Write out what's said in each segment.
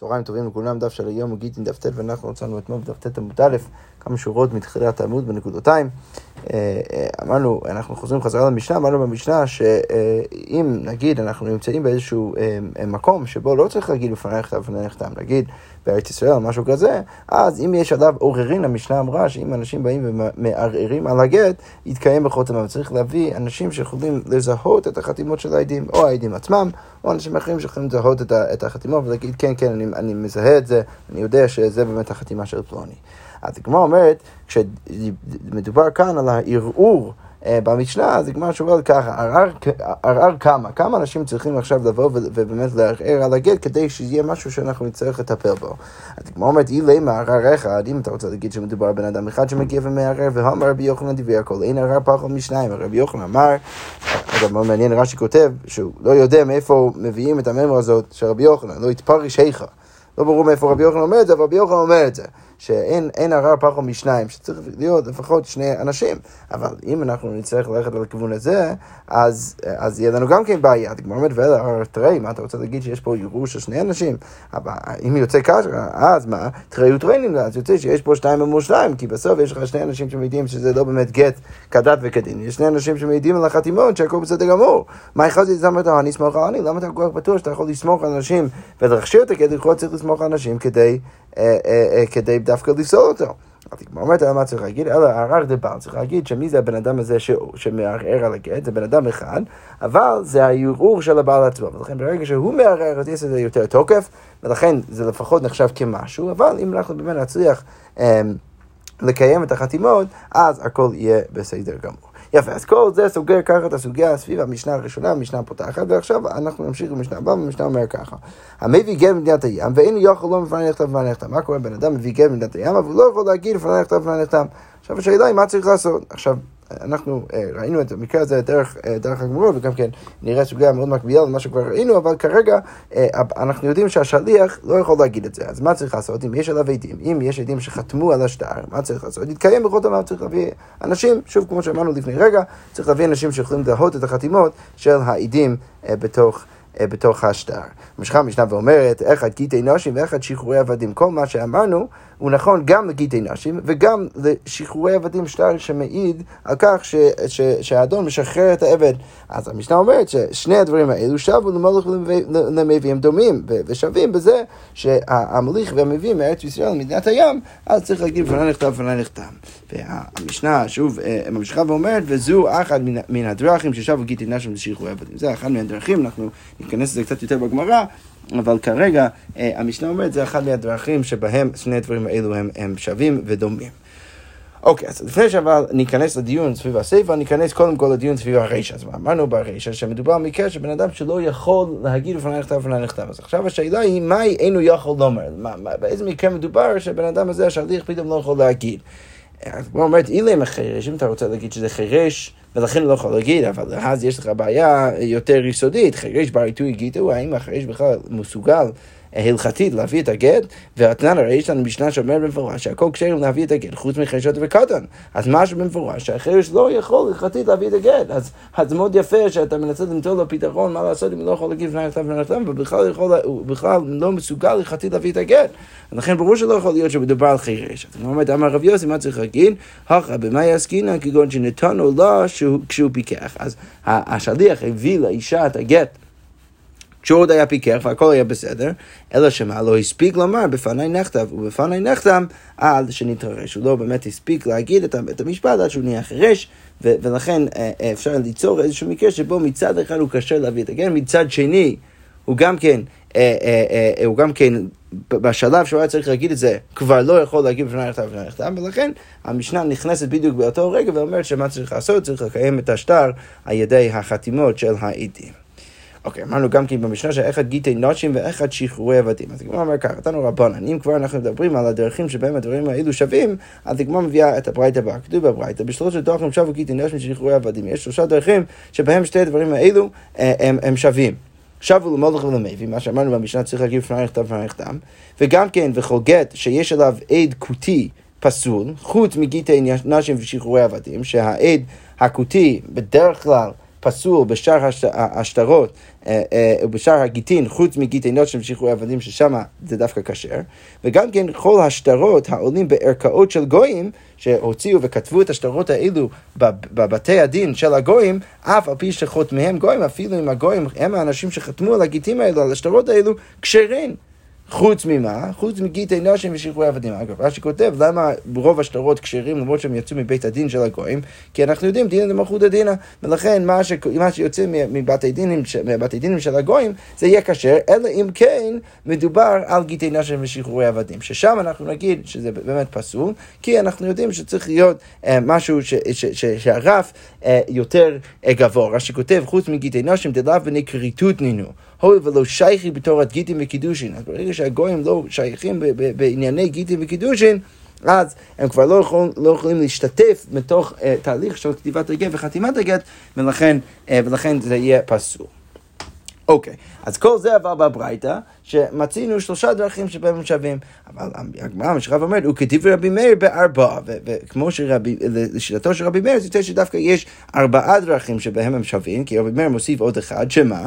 צהריים טובים לכולם, דף של היום הוא גיטין דף ט' ואנחנו מצאנו אתמול בדף ט' עמוד א', כמה שורות מתחילת העמוד בנקודותיים. אה, אה, אמרנו, אנחנו חוזרים חזרה למשנה, אמרנו במשנה שאם נגיד אנחנו נמצאים באיזשהו אה, מקום שבו לא צריך להגיד לפניך ולפניך תם, נגיד בארץ ישראל משהו כזה, אז אם יש עליו עוררין, המשנה אמרה שאם אנשים באים ומערערים על הגט, יתקיים בחותמם. צריך להביא אנשים שיכולים לזהות את החתימות של העדים, או העדים עצמם, או אנשים אחרים שיכולים לזהות את החתימות ולהגיד, כן, כן, אני, אני מזהה את זה, אני יודע שזה באמת החתימה של פלוני. אז הגמרא אומרת, כשמדובר כאן על הערעור במשנה, אז הגמרא שואלת ככה, ערער כמה? כמה אנשים צריכים עכשיו לבוא ובאמת לערער על הגט כדי שיהיה משהו שאנחנו נצטרך לטפל בו? אז הגמרא אומרת, אילי מערער אחד, אם אתה רוצה להגיד שמדובר בן אדם אחד שמגיע ומערער, והאמר רבי יוחנן דברי הכל, אין ערער פחות משניים, רבי יוחנן אמר, אגב, מאוד מעניין, רש"י כותב שהוא לא יודע מאיפה מביאים את הממר הזאת של רבי יוחנן, לא יתפריש היכא. לא ברור מאיפה רבי יוחנן אומר את זה, אבל רבי יוחנן אומר את זה. שאין ערר פחות משניים, שצריך להיות לפחות שני אנשים. אבל אם אנחנו נצטרך ללכת על הכיוון הזה, אז, אז יהיה לנו גם כן בעיה. הגמרא אומרת, תראי, מה אתה רוצה להגיד שיש פה ערעור של שני אנשים? אבל אם יוצא ככה, אז מה? תראי וטריינים, אז יוצא שיש פה שתיים אמור שניים, כי בסוף יש לך שני אנשים שמעידים שזה לא באמת גט כדת וכדין. יש שני אנשים שמעידים על החתימון שהכל בסדר גמור. מה יכולתי לסמוך אותו? אני אסמוך על אני? למה אתה כל כך בטוח שאתה יכול לסמוך על אנשים ולהכשיר את הגט? יכול צריך לסמוך על אנשים כדי, אה, אה, אה, כדי דווקא לפסול אותו. אז הגמרא אומרת, מה צריך להגיד? אלא ערר דבעל, צריך להגיד שמי זה הבן אדם הזה שמערער על הגט, זה בן אדם אחד, אבל זה הערעור של הבעל עצמו, ולכן ברגע שהוא מערער, אז יש לזה יותר תוקף, ולכן זה לפחות נחשב כמשהו, אבל אם אנחנו באמת נצליח אמ, לקיים את החתימות, אז הכל יהיה בסדר גמור. יפה, אז כל זה סוגר ככה את הסוגיה סביב המשנה הראשונה, המשנה הפותחת, ועכשיו אנחנו נמשיך למשנה הבאה, והמשנה אומר ככה. המביא גט במדינת הים, ואין יכול לא מפנה נכתב ומפנה נכתב. מה קורה? בן אדם מביא גט במדינת הים, אבל הוא לא יכול להגיד מפנה נכתב ומפנה נכתב. עכשיו השאלה היא מה צריך לעשות. עכשיו, אנחנו אה, ראינו את המקרה הזה דרך, אה, דרך הגמרות, וגם כן נראה סוגיה מאוד מקבילה למה שכבר ראינו, אבל כרגע אה, אנחנו יודעים שהשליח לא יכול להגיד את זה. אז מה צריך לעשות? אם יש עליו עדים, אם יש עדים שחתמו על השטר, מה צריך לעשות? להתקיים בכל דבר, צריך להביא אנשים, שוב, כמו שאמרנו לפני רגע, צריך להביא אנשים שיכולים לזהות את החתימות של העדים בתוך... בתוך השטר. ממשיכה המשנה ואומרת, אחד גיטי נשים ואחד שחרורי עבדים. כל מה שאמרנו הוא נכון גם לגיטי נשים וגם לשחרורי עבדים שטר שמעיד על כך ש, ש, שהאדון משחרר את העבד. אז המשנה אומרת ששני הדברים האלו שבו למולך ולמביא הם דומים ושווים בזה שהמוליך והמביא מארץ ישראל למדינת הים, אז צריך להגיד בפני נכתב בפני נכתב. והמשנה שוב אה, ממשיכה ואומרת, וזו אחת מן הדרכים ששבו גיטי נשים לשחרורי עבדים. זה אחד מהדרכים, אנחנו ניכנס לזה קצת יותר בגמרא. אבל כרגע אה, המשנה אומרת, זה אחד מהדרכים שבהם שני הדברים האלו הם, הם שווים ודומים. אוקיי, אז לפני שאבל ניכנס לדיון סביב הסיפה, ניכנס קודם כל לדיון סביב הרישא. אז אמרנו ברישא שמדובר במקרה של בן אדם שלא יכול להגיד לפני נכתב ולפני נכתב. אז עכשיו השאלה היא, מה אינו יכול לומר? מה, מה, באיזה מקרה מדובר שבן אדם הזה, השליח פתאום לא יכול להגיד? אז כמו אומרת, אילי מחרש, אם אתה רוצה להגיד שזה חירש, ולכן לא יכול להגיד, אבל אז יש לך בעיה יותר יסודית, חירש בר עיתוי גיטו, האם החירש בכלל מסוגל הלכתית להביא את הגט, והתנן הרי יש לנו משנה שאומר במפורש שהכל כשרים להביא את הגט, חוץ מחרשות וקטן. אז משהו במפורש שהחרש לא יכול הלכתית להביא את הגט. אז זה מאוד יפה שאתה מנסה למצוא לו פתרון מה לעשות אם הוא לא יכול להגיד לפני הכתב ולפני הכתב, ובכלל הוא בכלל לא מסוגל הלכתית להביא את הגט. לכן ברור שלא יכול להיות שמדובר על חירש. אז אני אומר, אמר רב יוסי, מה צריך להגיד? הכא במאי עסקינא כגון שנתנו לה כשהוא פיקח. אז השליח הביא לאישה את הגט. כשהוא עוד היה פיקח והכל היה בסדר, אלא שמה לא הספיק לומר בפניי נכתב ובפניי נחתם עד שנתרחש. הוא לא באמת הספיק להגיד את המשפט עד שהוא נהיה חירש, ולכן אה, אה, אפשר ליצור איזשהו מקרה שבו מצד אחד הוא קשה להביא את הגן, מצד שני הוא גם כן, אה, הוא גם כן בשלב שהוא היה צריך להגיד את זה, כבר לא יכול להגיד בפני נכתב ובפני נכתב, ולכן המשנה נכנסת בדיוק באותו רגע ואומרת שמה צריך לעשות, צריך לקיים את השטר על ידי החתימות של העדים. אוקיי, אמרנו גם כן במשנה שאחד גיטי נשים ואחד שחרורי עבדים. אז הגמרא אומר ככה, תנו רבנן, אם כבר אנחנו מדברים על הדרכים שבהם הדברים האלו שווים, אז הגמרא מביאה את הברייתא הבאה. כתוב בברייתא, בשלושת דרכים שבו גיטי נשים ושחרורי עבדים. יש שלושה דרכים שבהם שתי הדברים האלו אה, הם, הם שווים. שבו למולך ולמבי, מה שאמרנו במשנה צריך להגיד בפני נכתב בפני נכתב, וגם כן וכל גט שיש עליו עד כותי פסול, חוץ מגיטי נשים ושחרורי עבדים, שהעד הכותי בדרך כלל פסול בשאר הש- השטרות אה, אה, ובשאר הגיטין, חוץ מגיטי נוטשים ושחרורי עבדים, ששם זה דווקא כשר. וגם כן כל השטרות העולים בערכאות של גויים, שהוציאו וכתבו את השטרות האלו בב- בבתי הדין של הגויים, אף על פי שחותמיהם גויים, אפילו אם הגויים הם האנשים שחתמו על הגיטים האלו, על השטרות האלו, כשרים. חוץ ממה? חוץ מגיטי נשים ושחרורי עבדים. אגב, רש"י כותב, למה רוב השטרות כשרים למרות שהם יצאו מבית הדין של הגויים? כי אנחנו יודעים, דינא דמלכותא דינא, ולכן מה, ש... מה שיוצא מ- מבתי דינים, ש- מבתי דינים של הגויים, זה יהיה כשר, אלא אם כן מדובר על גיטי נשים ושחרורי עבדים. ששם אנחנו נגיד שזה באמת פסול, כי אנחנו יודעים שצריך להיות אה, משהו ש... ש... ש... שהרף אה, יותר אה, גבוה. רש"י כותב, חוץ מגיטי נשים דלאו בני כריתות נינו. הואיל ולא שייכי בתורת גיטין וקידושין. אז ברגע שהגויים לא שייכים בענייני גיטין וקידושין, אז הם כבר לא, יכול, לא יכולים להשתתף בתוך uh, תהליך של כתיבת הגט וחתימת הגט, ולכן, uh, ולכן זה יהיה פסול. אוקיי, אז כל זה עבר בברייתא, שמצינו שלושה דרכים שבהם הם שווים. אבל הגמרא, מה שרב אומר, הוא כתיב רבי מאיר בארבעה, וכמו שרבי, לשיטתו של רבי מאיר, זה יוצא שדווקא יש ארבעה דרכים שבהם הם שווים, כי רבי מאיר מוסיף עוד אחד, שמה?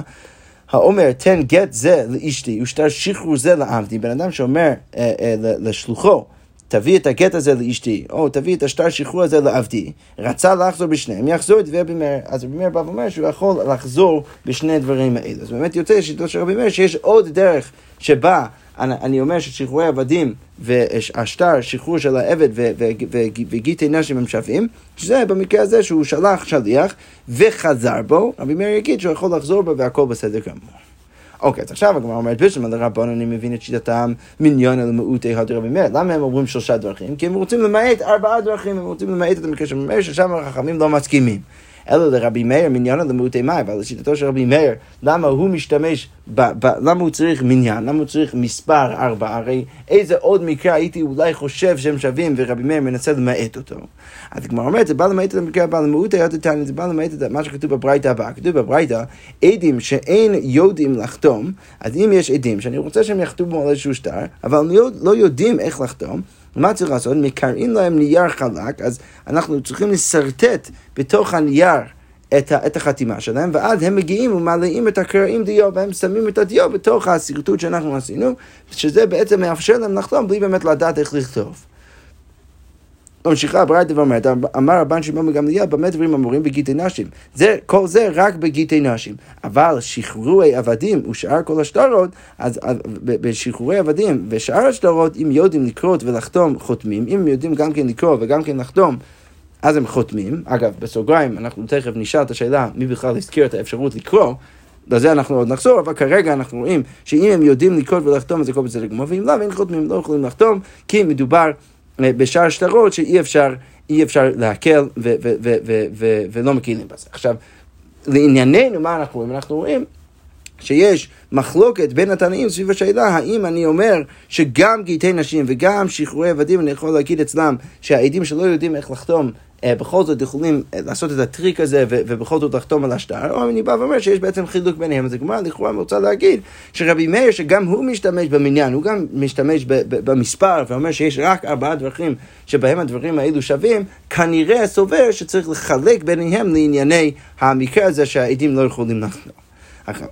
האומר תן גט זה לאשתי ושטר שחרור זה לעבדי, בן אדם שאומר אה, אה, לשלוחו, תביא את הגט הזה לאשתי, או תביא את השטר שחרור הזה לעבדי, רצה לחזור בשניהם, יחזור את רבי מאיר. אז רבי מאיר בא ואומר שהוא יכול לחזור בשני הדברים האלה. אז באמת יוצא שיטו של רבי מאיר שיש עוד דרך שבה אני, אומר ששחרורי עבדים והשטר, שחרור של העבד וגיטי נשים הם שווים, שזה במקרה הזה שהוא שלח שליח וחזר בו, רבי מאיר יגיד שהוא יכול לחזור בו והכל בסדר גמור. אוקיי, אז עכשיו הגמרא אומרת, בשביל לרבון אני מבין את שיטתם מניון אל מעוטי הדר רבי מאיר. למה הם אומרים שלושה דרכים? כי הם רוצים למעט ארבעה דרכים, הם רוצים למעט את המקרה של מאיר, ששם החכמים לא מסכימים. אלא לרבי מאיר מניין למעוטי מים, אבל לשיטתו של רבי מאיר, למה הוא משתמש, ב, ב, למה הוא צריך מניין, למה הוא צריך מספר ארבע, הרי איזה עוד מקרה הייתי אולי חושב שהם שווים ורבי מאיר מנסה למעט אותו. אז הגמרא אומרת, זה בא למעט את המקרה הבא למעוטי הדתני, זה בא למעט את מה שכתוב בברייתא הבאה. כתוב בברייתא, עדים שאין יודעים לחתום, אז אם יש עדים שאני רוצה שהם יחתומו על איזשהו שטר, אבל לא, לא יודעים איך לחתום, מה צריך לעשות? מקרעים להם נייר חלק, אז אנחנו צריכים לשרטט בתוך הנייר את, ה, את החתימה שלהם, ואז הם מגיעים ומעלים את הקרעים דיו, והם שמים את הדיו בתוך השרטוט שאנחנו עשינו, שזה בעצם מאפשר להם לחתום בלי באמת לדעת איך לכתוב. ממשיכה הברייתא ואומרת, אמר רבן שמעון בגמליאל, במה דברים אמורים בגיטי נשים? זה, כל זה רק בגיטי נשים. אבל שחרורי עבדים ושאר כל השטרות, אז בשחרורי עבדים ושאר השטרות, אם יודעים לקרות ולחתום, חותמים. אם הם יודעים גם כן לקרוא וגם כן לחתום, אז הם חותמים. אגב, בסוגריים, אנחנו תכף נשאל את השאלה מי בכלל הזכיר את האפשרות לקרוא. לזה אנחנו עוד נחזור, אבל כרגע אנחנו רואים שאם הם יודעים לקרוא ולחתום, אז הכל בסדר גמור, ואם לא, ואין חותמים, לא יכולים לחתום, כי מדובר בשאר שטרות שאי אפשר, אי אפשר להקל ו- ו- ו- ולא מקלים בזה. עכשיו, לענייננו, מה אנחנו רואים? אנחנו רואים שיש מחלוקת בין התנאים סביב השאלה האם אני אומר שגם גיטי נשים וגם שחרורי עבדים, אני יכול להגיד אצלם שהעדים שלא יודעים איך לחתום אה, בכל זאת יכולים אה, לעשות את הטריק הזה ובכל זאת לחתום על השטר, או אני בא ואומר שיש בעצם חילוק ביניהם. אז הגמרא לכאורה רוצה להגיד שרבי מאיר, שגם הוא משתמש במניין, הוא גם משתמש במספר, ואומר שיש רק ארבעה דרכים שבהם הדברים האלו שווים, כנראה סובר שצריך לחלק ביניהם לענייני המקרה הזה שהעדים לא יכולים לחתום.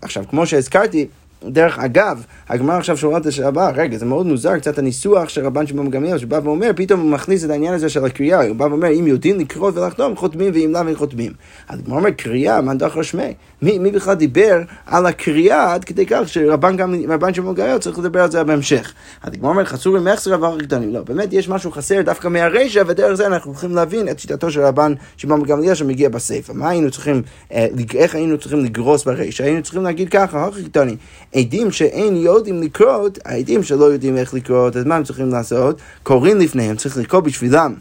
עכשיו, כמו שהזכרתי, דרך אגב, הגמרא עכשיו שואלת את הבאה, רגע, זה מאוד מוזר קצת הניסוח של רבן שמעון גמליאל, שבא ואומר, פתאום הוא מכניס את העניין הזה של הקריאה, הוא בא ואומר, אם יודעים לקרוא ולחתום, חותמים, ואם לאו, חותמים. אז הגמרא אומר, קריאה, מה דחר שמי? מי, מי בכלל דיבר על הקריאה עד כדי כך שרבן שמעון גמליאל צריך לדבר על זה בהמשך. אז הגמרא אומר, חסור עם מחסר אבל קטנים. לא, באמת יש משהו חסר דווקא מהרישא, ודרך זה אנחנו יכולים להבין את שיטתו של רבן שמעון גמליאל שמגיע בסיפא. מה היינו צריכים, אה, איך היינו צריכים לגרוס ברישא? היינו צריכים להגיד ככה, הכי קטני, עדים שאין יודעים לקרות, העדים שלא יודעים איך לקרות, אז מה הם צריכים לעשות? קוראים לפניהם, צריך לקרוא בשבילם.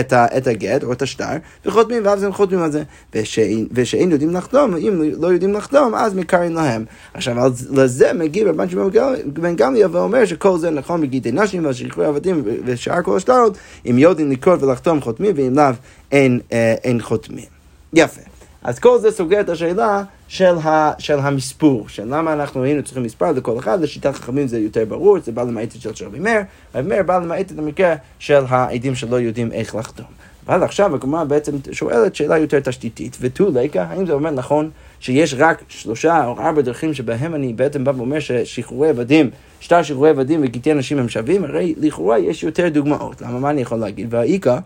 את, ה, את הגט או את השטר, וחותמים, ואז הם חותמים על זה. ושאין, ושאין יודעים לחתום, אם לא יודעים לחתום, אז מקרים להם. עכשיו, לזה מגיע רבן שמעון בן גמליאל ואומר שכל זה נכון בגידי נשים ושחרורי עבדים ושאר כל השטרות, אם יודעים לקרות ולחתום חותמים, ואם לאו אין, אה, אין חותמים. יפה. אז כל זה סוגר את השאלה של, ה, של המספור, של למה אנחנו היינו צריכים מספר לכל אחד, לשיטת חכמים זה יותר ברור, זה בא למעט של רבי מאיר, רבי מאיר בא למעט את המקרה של העדים שלא יודעים איך לחתום. אבל עכשיו הגמרא בעצם שואלת שאלה יותר תשתיתית, ותו לקה, האם זה אומר נכון שיש רק שלושה או ארבע דרכים שבהם אני בעצם בא ואומר ששחרורי עבדים, שטר שחרורי עבדים וגיטי אנשים הם שווים? הרי לכאורה יש יותר דוגמאות. למה, מה אני יכול להגיד? והאיכא,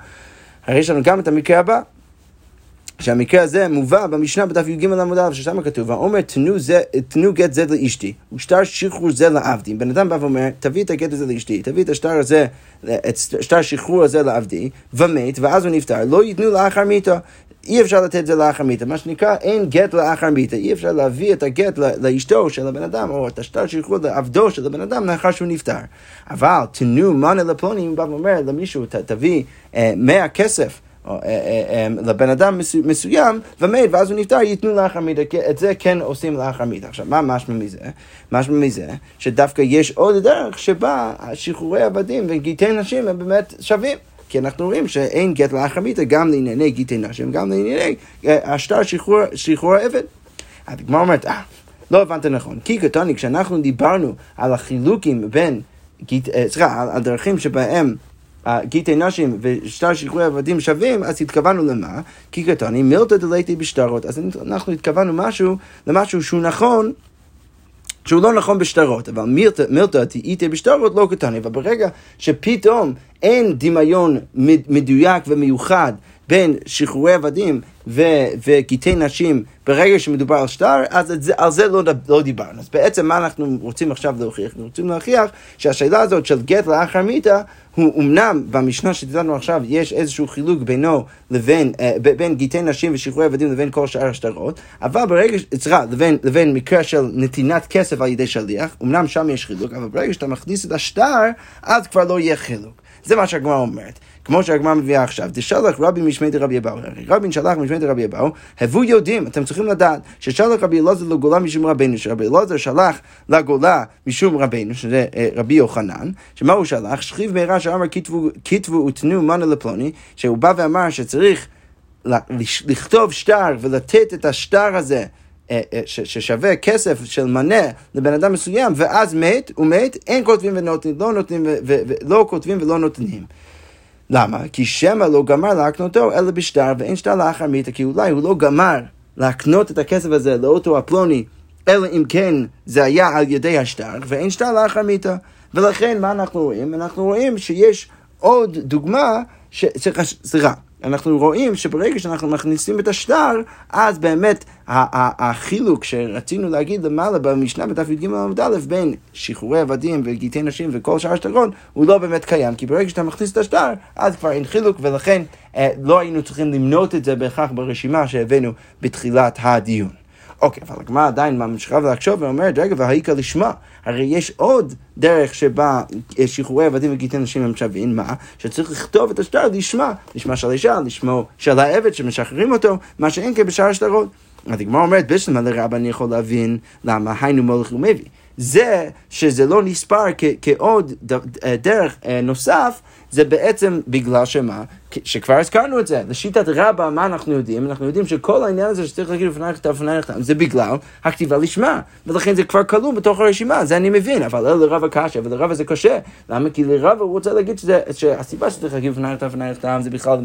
הרי יש לנו גם את המקרה הבא. שהמקרה הזה מובא במשנה בדף י"ג עמוד א', ששם כתוב, ואומר תנו, זה, תנו גט זה לאשתי, ושטר שחרור זה לעבדי. בן אדם בא ואומר, תביא את הגט הזה לאשתי, תביא את השטר הזה, את שטר שחרור הזה לעבדי, ומת, ואז הוא נפטר, לא ייתנו לאחר מיתו. אי אפשר לתת את זה לאחר מיתה, מה שנקרא אין גט לאחר מיתה, אי אפשר להביא את הגט לאשתו של הבן אדם, או את השטר שחרור לעבדו של הבן אדם לאחר שהוא נפטר. אבל תנו מנה לפלוני, הוא בא ואומר למישהו, תביא אה, מאה כסף. אה, אה, אה, לבן אדם מסוים ומת ואז הוא נפטר, ייתנו לאחר מידה, את זה כן עושים לאחר מידה. עכשיו, מה משמע מזה? משמע מזה שדווקא יש עוד דרך שבה שחרורי עבדים וגיטי נשים הם באמת שווים. כי אנחנו רואים שאין גט לאחר מיתה גם לענייני גיטי נשים, גם לענייני השטר שחרור, שחרור העבד. הגמרא אומרת, אה, לא הבנת נכון. כי קטוני, כשאנחנו דיברנו על החילוקים בין, סליחה, על הדרכים שבהם גיטי נשים ושטר שחרורי עבדים שווים, אז התכוונו למה? כי קטני מילתא דלייטי בשטרות. אז אנחנו התכוונו משהו, למשהו שהוא נכון. שהוא לא נכון בשטרות, אבל מילתא תהייתי בשטרות לא קטני, אבל ברגע שפתאום אין דמיון מדויק ומיוחד בין שחרורי עבדים וגיטי נשים ברגע שמדובר על שטר, אז זה, על זה לא, לא דיברנו. אז בעצם מה אנחנו רוצים עכשיו להוכיח? אנחנו רוצים להוכיח שהשאלה הזאת של גט לאחר מיתה, הוא אמנם במשנה שדיברנו עכשיו יש איזשהו חילוק בינו לבין, אה, בין גיטי נשים ושחרורי עבדים לבין כל שאר השטרות, אבל ברגע, סליחה, לבין, לבין מקרה של נתינת כסף על ידי שליח, אמנם שם יש חילוק, אבל ברגע שאתה מכניס את השטר, אז כבר לא יהיה חילוק. זה מה שהגמרא אומרת. כמו שהגמרא מביאה עכשיו, תשלח רבי משמי דרבי אבאו. רבי שלח משמי דרבי אבאו, הבו יודעים, אתם צריכים לדעת, ששלח רבי אלעזר לגולה משום רבנו, שרבי אלעזר שלח לגולה משום רבנו, שזה אה, רבי יוחנן, שמה הוא שלח? שכיב מהרה שאמר כתבו ותנו מנה לפלוני, שהוא בא ואמר שצריך לכתוב שטר ולתת את השטר הזה. אה, אה, ששווה כסף של מנה לבן אדם מסוים, ואז מת, הוא מת, אין כותבים ונותנים, לא נותנים, ולא כותבים ולא נותנים. למה? כי שמא לא גמר להקנותו אלא בשטר ואין שטר לאחר מיתה, כי אולי הוא לא גמר להקנות את הכסף הזה לאותו הפלוני, אלא אם כן זה היה על ידי השטר, ואין שטר לאחר מיתה. ולכן מה אנחנו רואים? אנחנו רואים שיש עוד דוגמה, ש... סליחה, אנחנו רואים שברגע שאנחנו מכניסים את השטר, אז באמת החילוק שרצינו להגיד למעלה במשנה בדף י"ג עמוד א' בין שחרורי עבדים וגיטי נשים וכל שאר השטרון, הוא לא באמת קיים, כי ברגע שאתה מכניס את השטר, אז כבר אין חילוק, ולכן אה, לא היינו צריכים למנות את זה בהכרח ברשימה שהבאנו בתחילת הדיון. אוקיי, אבל הגמרא עדיין ממשיכה לחשוב ואומרת, רגע, והאיכא לשמה. הרי יש עוד דרך שבה שחרורי עבדים וגיטי נשים הם שווים, מה? שצריך לכתוב את השטר לשמה, לשמה של האישה, לשמו של העבד שמשחררים אותו, מה שאין כן בשאר השטרות. אז הגמרא אומרת, בשלמה לרבה אני יכול להבין למה היינו מולך ומביא. זה שזה לא נספר כעוד דרך אה, נוסף, זה בעצם בגלל שמה? שכבר הזכרנו את זה. לשיטת רבה, מה אנחנו יודעים? אנחנו יודעים שכל העניין הזה שצריך להגיד לפני נכתב לפני נכתב, זה בגלל הכתיבה לשמה. ולכן זה כבר כלול בתוך הרשימה, זה אני מבין. אבל לא לרבה קשה, ולרבה זה קשה. למה? כי לרבה הוא רוצה להגיד שזה, שהסיבה שצריך להגיד לפני נכתב לפני נכתב זה בכלל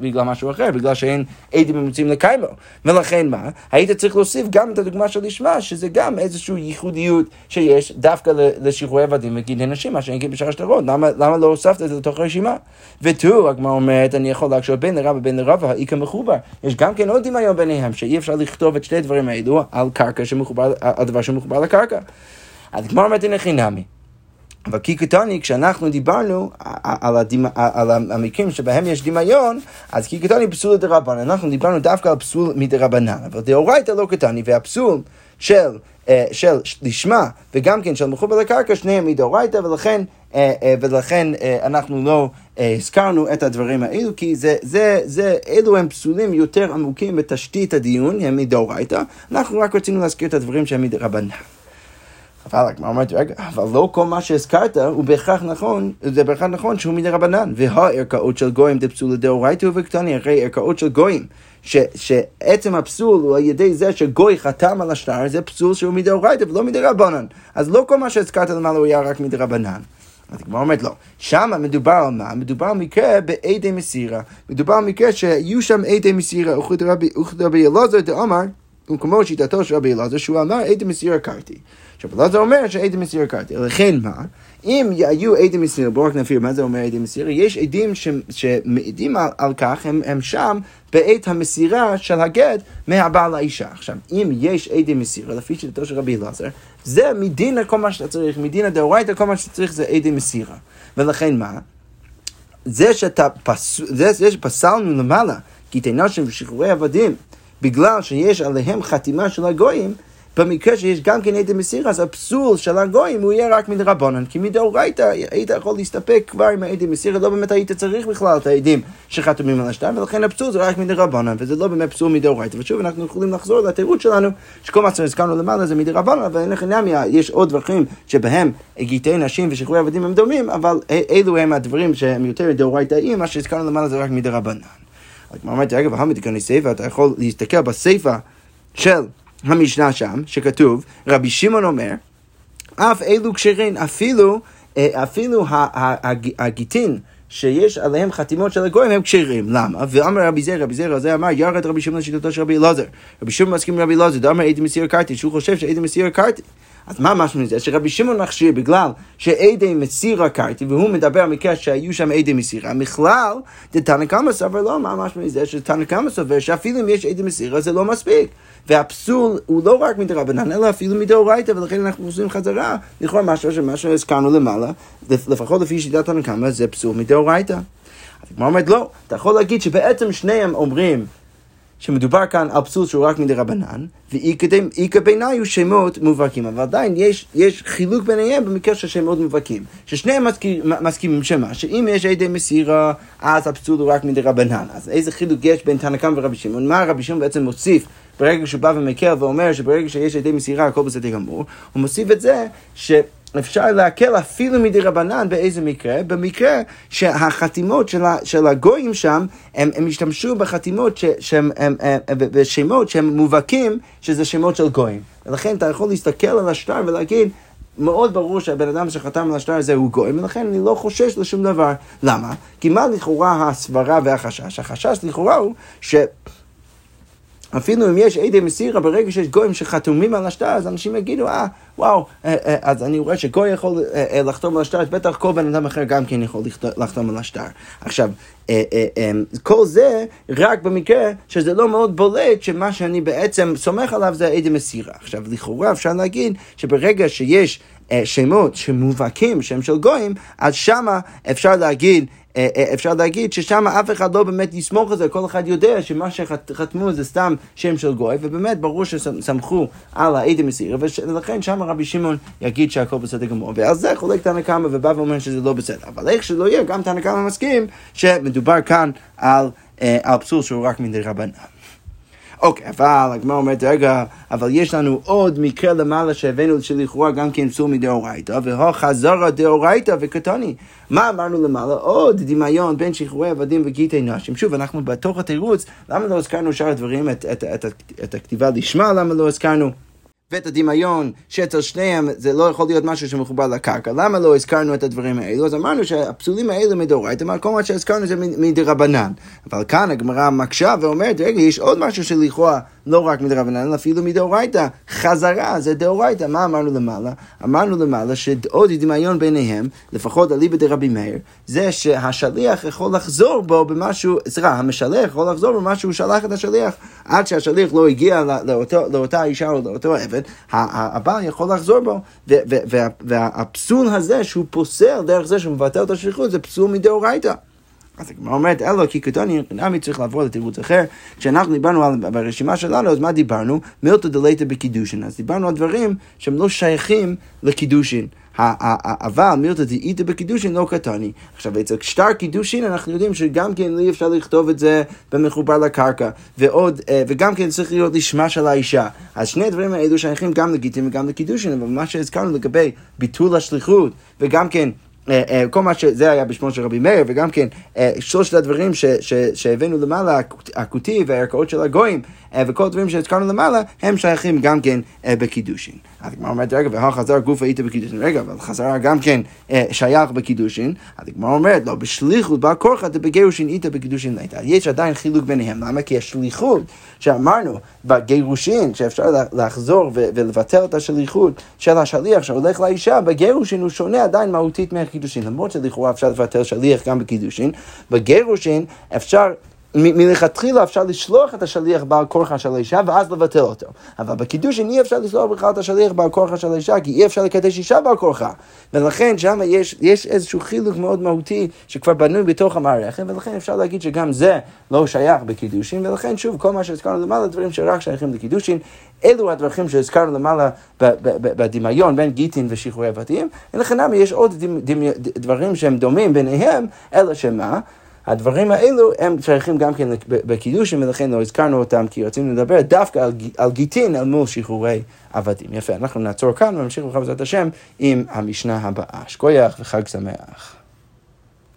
בגלל משהו אחר, בגלל שאין עדים ממוצעים לקיימו. ולכן מה? היית צריך להוסיף גם את הדוגמה של לשמה, שזה גם איזושהי ייחודיות שיש דווקא לשחרורי עבדים וגידי נשים, מה שאין בשאר השטרות. למה, למה לא הוספת את זה לתוך הרשימה? ותו, הגמרא אומרת, אני יכול להקשות בין לרב ובין לרב, האיכא מחובר. יש גם כן עוד דמיון ביניהם, שאי אפשר לכתוב את שתי הדברים האלו על קרקע שמחובר, על דבר שמחובר לקרקע. אז הגמרא אומרת הנה חינמי. אבל כי קטני, כשאנחנו דיברנו על, הדימ... על המקרים שבהם יש דמיון, אז כי קטני פסול דרבנן. אנחנו דיברנו דווקא על פסול מדרבנן, אבל דאורייתא לא קטני, והפסול של, אה, של לשמה וגם כן של מחובר לקרקע, שניהם מדאורייתא, ולכן, אה, אה, ולכן אנחנו לא הזכרנו את הדברים האלו, כי זה, זה, זה, אלו הם פסולים יותר עמוקים בתשתית הדיון, הם מדאורייתא, אנחנו רק רצינו להזכיר את הדברים שהם מדרבנן. אבל הגמרא אומרת, רגע, אבל לא כל מה שהזכרת הוא בהכרח נכון, זה בהכרח נכון שהוא מדי רבנן. והערכאות של גויים דפסול דאורייתא ובקטני, הרי ערכאות של גויים, ש, שעצם הפסול הוא על ידי זה שגוי חתם על השטר, זה פסול שהוא מדאורייתא ולא מדי רבנן. אז לא כל מה שהזכרת למעלה הוא היה רק מדי רבנן. אז הגמרא אומרת לא, שם מדובר על מה? מדובר על מקרה בעדי מסירה. מדובר על מקרה שיהיו שם עדי מסירה. וכתוב רבי אלעזר דאמר, במקומו שיטתו של רבי אלעזר, שהוא אמר עדי מסירה קרתי. עכשיו אלעזר אומר שעדי מסירה קרתי. לכן מה? אם היו עדים מסירה, בואו רק נבהיר מה זה אומר עדים מסירה, יש עדים שמעידים על, על כך, הם, הם שם בעת המסירה של הגט מהבעל האישה. עכשיו, אם יש עדים מסירה, לפי שיטתו של רבי אלעזר, זה מדין כל מה שאתה צריך, מדין הדאורייתא כל מה שאתה צריך זה עדים מסירה. ולכן מה? זה, שאתה פס... זה, זה שפסלנו למעלה, כי תנשם ושחרורי עבדים, בגלל שיש עליהם חתימה של הגויים, במקרה שיש גם כן עדי מסירה, אז הפסול של הגויים הוא יהיה רק מדרבנן, כי מדאורייתא היית יכול להסתפק כבר עם העדי מסירה, לא באמת היית צריך בכלל את העדים שחתומים על השטר, ולכן הפסול זה רק מדרבנן, וזה לא באמת פסול מדאורייתא. ושוב, אנחנו יכולים לחזור לתירוץ שלנו, שכל מה שהזכרנו למעלה זה מדרבנן, אבל אין לכם יש עוד דרכים שבהם גיטי נשים ושחרורי עבדים הם דומים, אבל אלו הם הדברים שהם יותר דאורייתאים, מה שהזכרנו למעלה זה רק מדרבנן. הגמרא אומרת, אגב, המתקני סיפא, אתה יכול להסתכל בסיפא של המשנה שם, שכתוב, רבי שמעון אומר, אף אלו כשרים, אפילו, אה, אפילו הגיטין שיש עליהם חתימות של הגויים הם כשרים. למה? ואמר רבי זר, רבי זר הזה אמר, ירד רבי שמעון לשיטתו של רבי אלעזר. רבי שמעון מסכים רבי אלעזר, דאמר הייתי מסיר קרתי, שהוא חושב שהייתי מסיר קרתי. אז מה משהו מזה? שרבי שמעון מכשיר בגלל שעדי מסירה קרתי, והוא מדבר על מקרה שהיו שם עדי מסירה, מכלל, דתנא קמא סבר לא, מה משהו מזה? שתנא קמא סובר שאפילו אם יש עדי מסירה זה לא מספיק. והפסול הוא לא רק מדרבנן, אלא אפילו מדאורייתא, ולכן אנחנו עושים חזרה, לכאורה משהו שמה שהזכרנו למעלה, לפחות לפי שיטת הנקמה, זה פסול מדאורייתא. הגמרא אומרת, לא, אתה יכול להגיד שבעצם שניהם אומרים שמדובר כאן על פסול שהוא רק מדרבנן, ואיכא בעיניי הוא שמות מובהקים, אבל עדיין יש, יש חילוק ביניהם במקרה של שמות מובהקים, ששניהם מסכימים שמה, שאם יש עדי מסירה, אז הפסול הוא רק מדרבנן. אז איזה חילוק יש בין תנא ורבי שמעון? מה רבי שמעון בעצם מוסיף ברגע שהוא בא ומקל ואומר שברגע שיש עדי מסירה הכל בסדר גמור, הוא מוסיף את זה ש... אפשר להקל אפילו מדי רבנן באיזה מקרה? במקרה שהחתימות של, ה, של הגויים שם, הם, הם השתמשו בחתימות ש, שהם, הם, הם, בשמות שהם מובהקים, שזה שמות של גויים. ולכן אתה יכול להסתכל על השטר ולהגיד, מאוד ברור שהבן אדם שחתם על השטר הזה הוא גויים, ולכן אני לא חושש לשום דבר. למה? כי מה לכאורה הסברה והחשש? החשש לכאורה הוא ש... אפילו אם יש עדי מסירה, ברגע שיש גויים שחתומים על השטר, אז אנשים יגידו, אה, וואו, אה, אה, אז אני רואה שגוי יכול אה, לחתום על השטר, אז בטח כל בן אדם אחר גם כן יכול לחתום על השטר. עכשיו, כל זה רק במקרה שזה לא מאוד בולט, שמה שאני בעצם סומך עליו זה עדי מסירה. עכשיו, לכאורה אפשר להגיד שברגע שיש שמות שמובהקים, שם של גויים, אז שמה אפשר להגיד אפשר להגיד ששם אף אחד לא באמת יסמוך על זה, כל אחד יודע שמה שחתמו זה סתם שם של גוי, ובאמת ברור שסמכו על העדי מסירה, ולכן שם רבי שמעון יגיד שהכל בסדר גמור. ועל זה חולק תנא קמא ובא ואומר שזה לא בסדר. אבל איך שלא יהיה, גם תנא קמא מסכים שמדובר כאן על, אה, על פסול שהוא רק מדי רבנן. אוקיי, אבל הגמרא אומרת, רגע, אבל יש לנו עוד מקרה למעלה שהבאנו שלכאורה גם כן פסול מדאורייתא, והוא חזרה דאורייתא וקטני. מה אמרנו למעלה? עוד דמיון בין שחרורי עבדים וגיטי נשים. שוב, אנחנו בתוך התירוץ, למה לא הזכרנו שאר הדברים, את, את, את, את הכתיבה לשמה, למה לא הזכרנו? ואת הדמיון שאצל שניהם זה לא יכול להיות משהו שמחובר לקרקע. למה לא הזכרנו את הדברים האלו? אז אמרנו שהפסולים האלה מדאורייתא, כל מה שהזכרנו זה מדרבנן. אבל כאן הגמרא מקשה ואומרת, רגע, יש עוד משהו שלכאורה לא רק מדרבנן, אפילו מדאורייתא. חזרה זה דאורייתא. מה אמרנו למעלה? אמרנו למעלה שעוד דמיון ביניהם, לפחות אליבא דרבי מאיר, זה שהשליח יכול לחזור בו במשהו, סליחה, המשלח יכול לחזור במה שהוא שלח את השליח. עד שהשליח לא הגיע לאותו, לאותה אישה או לאותו עבד, הבעל יכול לחזור בו. והפסול הזה שהוא פוסל דרך זה שהוא מבטל את השליחות, זה פסול מדאורייתא. אז הגמרא אומרת, אלו כי קטני, נמי צריך לעבור לתירוץ אחר. כשאנחנו דיברנו על, ברשימה שלנו, אז מה דיברנו? מילתא דלתא בקידושין. אז דיברנו על דברים שהם לא שייכים לקידושין. אבל מילתא דאיתא בקידושין לא קטני. עכשיו, אצל שטר קידושין אנחנו יודעים שגם כן אי אפשר לכתוב את זה במחובר לקרקע, ועוד, אה, וגם כן צריך להיות לשמה של האישה. אז שני הדברים האלו שייכים גם לגיטין וגם לקידושין, אבל מה שהזכרנו לגבי ביטול השליחות, וגם כן כל מה שזה היה בשמו של רבי מאיר, וגם כן אה, שלושת הדברים שהבאנו למעלה, הכותי והערכאות של הגויים, וכל הדברים שהזכרנו למעלה, הם שייכים גם כן בקידושין. אז הגמרא אומרת, רגע, והחזר גוף היית בקידושין, רגע, אבל חזרה גם כן שייך בקידושין, אז הגמרא אומרת, לא, בשליחות בא כורחא דבגירושין היית בקידושין ליתא. יש עדיין חילוק ביניהם, למה? כי השליחות שאמרנו בגירושין, שאפשר לחזור ולבטל את השליחות של השליח שהולך לאישה, בגירושין הוא שונה עדיין מהותית מהקידושין, למרות שלכאורה אפשר לבטל שליח גם בקידושין, בגירושין אפשר מלכתחילה אפשר לשלוח את השליח בעל כורחה של האישה ואז לבטל אותו. אבל בקידושין אי אפשר לשלוח בכלל את השליח בעל כורחה של האישה כי אי אפשר לקדש אישה בעל כורחה. ולכן שם יש, יש איזשהו חילוק מאוד מהותי שכבר בנוי בתוך המערכת ולכן אפשר להגיד שגם זה לא שייך בקידושין ולכן שוב כל מה שהזכרנו למעלה דברים שרק שייכים לקידושין אלו הדרכים שהזכרנו למעלה בדמיון בין גיטין ושחרורי בתים ולכן יש עוד דברים שהם דומים ביניהם אלא שמה? הדברים האלו הם שייכים גם כן בקידושים, ולכן לא הזכרנו אותם, כי רצינו לדבר דווקא על, על גיטין אל מול שחרורי עבדים. יפה, אנחנו נעצור כאן ונמשיך בעזרת השם עם המשנה הבאה. שכוייח וחג שמח.